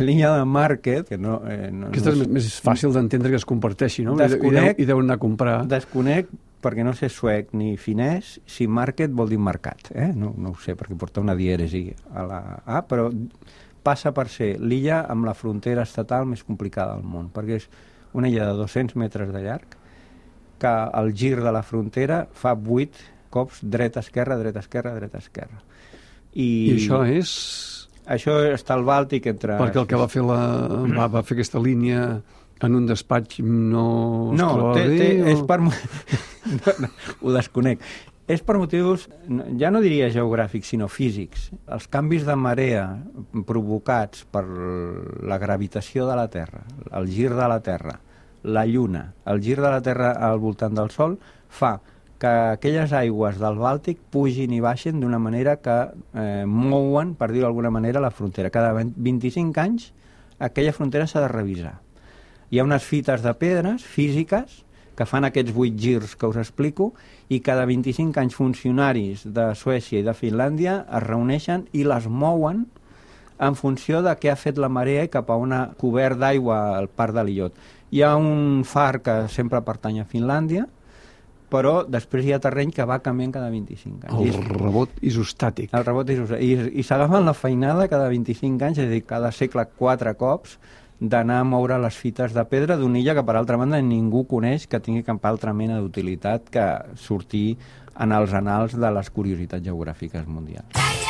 l'illa de Market, que no... Eh, no Aquesta no és més fàcil d'entendre que es comparteixi, no? Desconec- I, deu, I deuen anar a comprar. Desconec perquè no sé suec ni finès si market vol dir mercat, eh? no, no ho sé, perquè porta una dièresi a la A, però passa per ser l'illa amb la frontera estatal més complicada del món, perquè és una illa de 200 metres de llarg, que el gir de la frontera fa 8 cops dreta-esquerra, dreta-esquerra, dreta-esquerra. I, I això és... Això està al Bàltic entre... Perquè el que va fer, la, va, va fer aquesta línia en un despatx no No, té, bé? té, o... és per... no, no, ho desconec. És per motius, ja no diria geogràfics, sinó físics. Els canvis de marea provocats per la gravitació de la Terra, el gir de la Terra, la Lluna, el gir de la Terra al voltant del Sol, fa que aquelles aigües del Bàltic pugin i baixen d'una manera que eh, mouen, per dir-ho d'alguna manera, la frontera. Cada 20 25 anys aquella frontera s'ha de revisar hi ha unes fites de pedres físiques que fan aquests vuit girs que us explico i cada 25 anys funcionaris de Suècia i de Finlàndia es reuneixen i les mouen en funció de què ha fet la marea i cap a on ha cobert d'aigua el parc de l'Illot. Hi ha un far que sempre pertany a Finlàndia, però després hi ha terreny que va canviant cada 25 anys. El és- rebot isostàtic. el rebot és... I, i s'agafen la feinada cada 25 anys, és a dir, cada segle quatre cops, d'anar a moure les fites de pedra d'una illa que, per altra banda, ningú coneix que tingui cap altra mena d'utilitat que sortir en els anals de les curiositats geogràfiques mundials.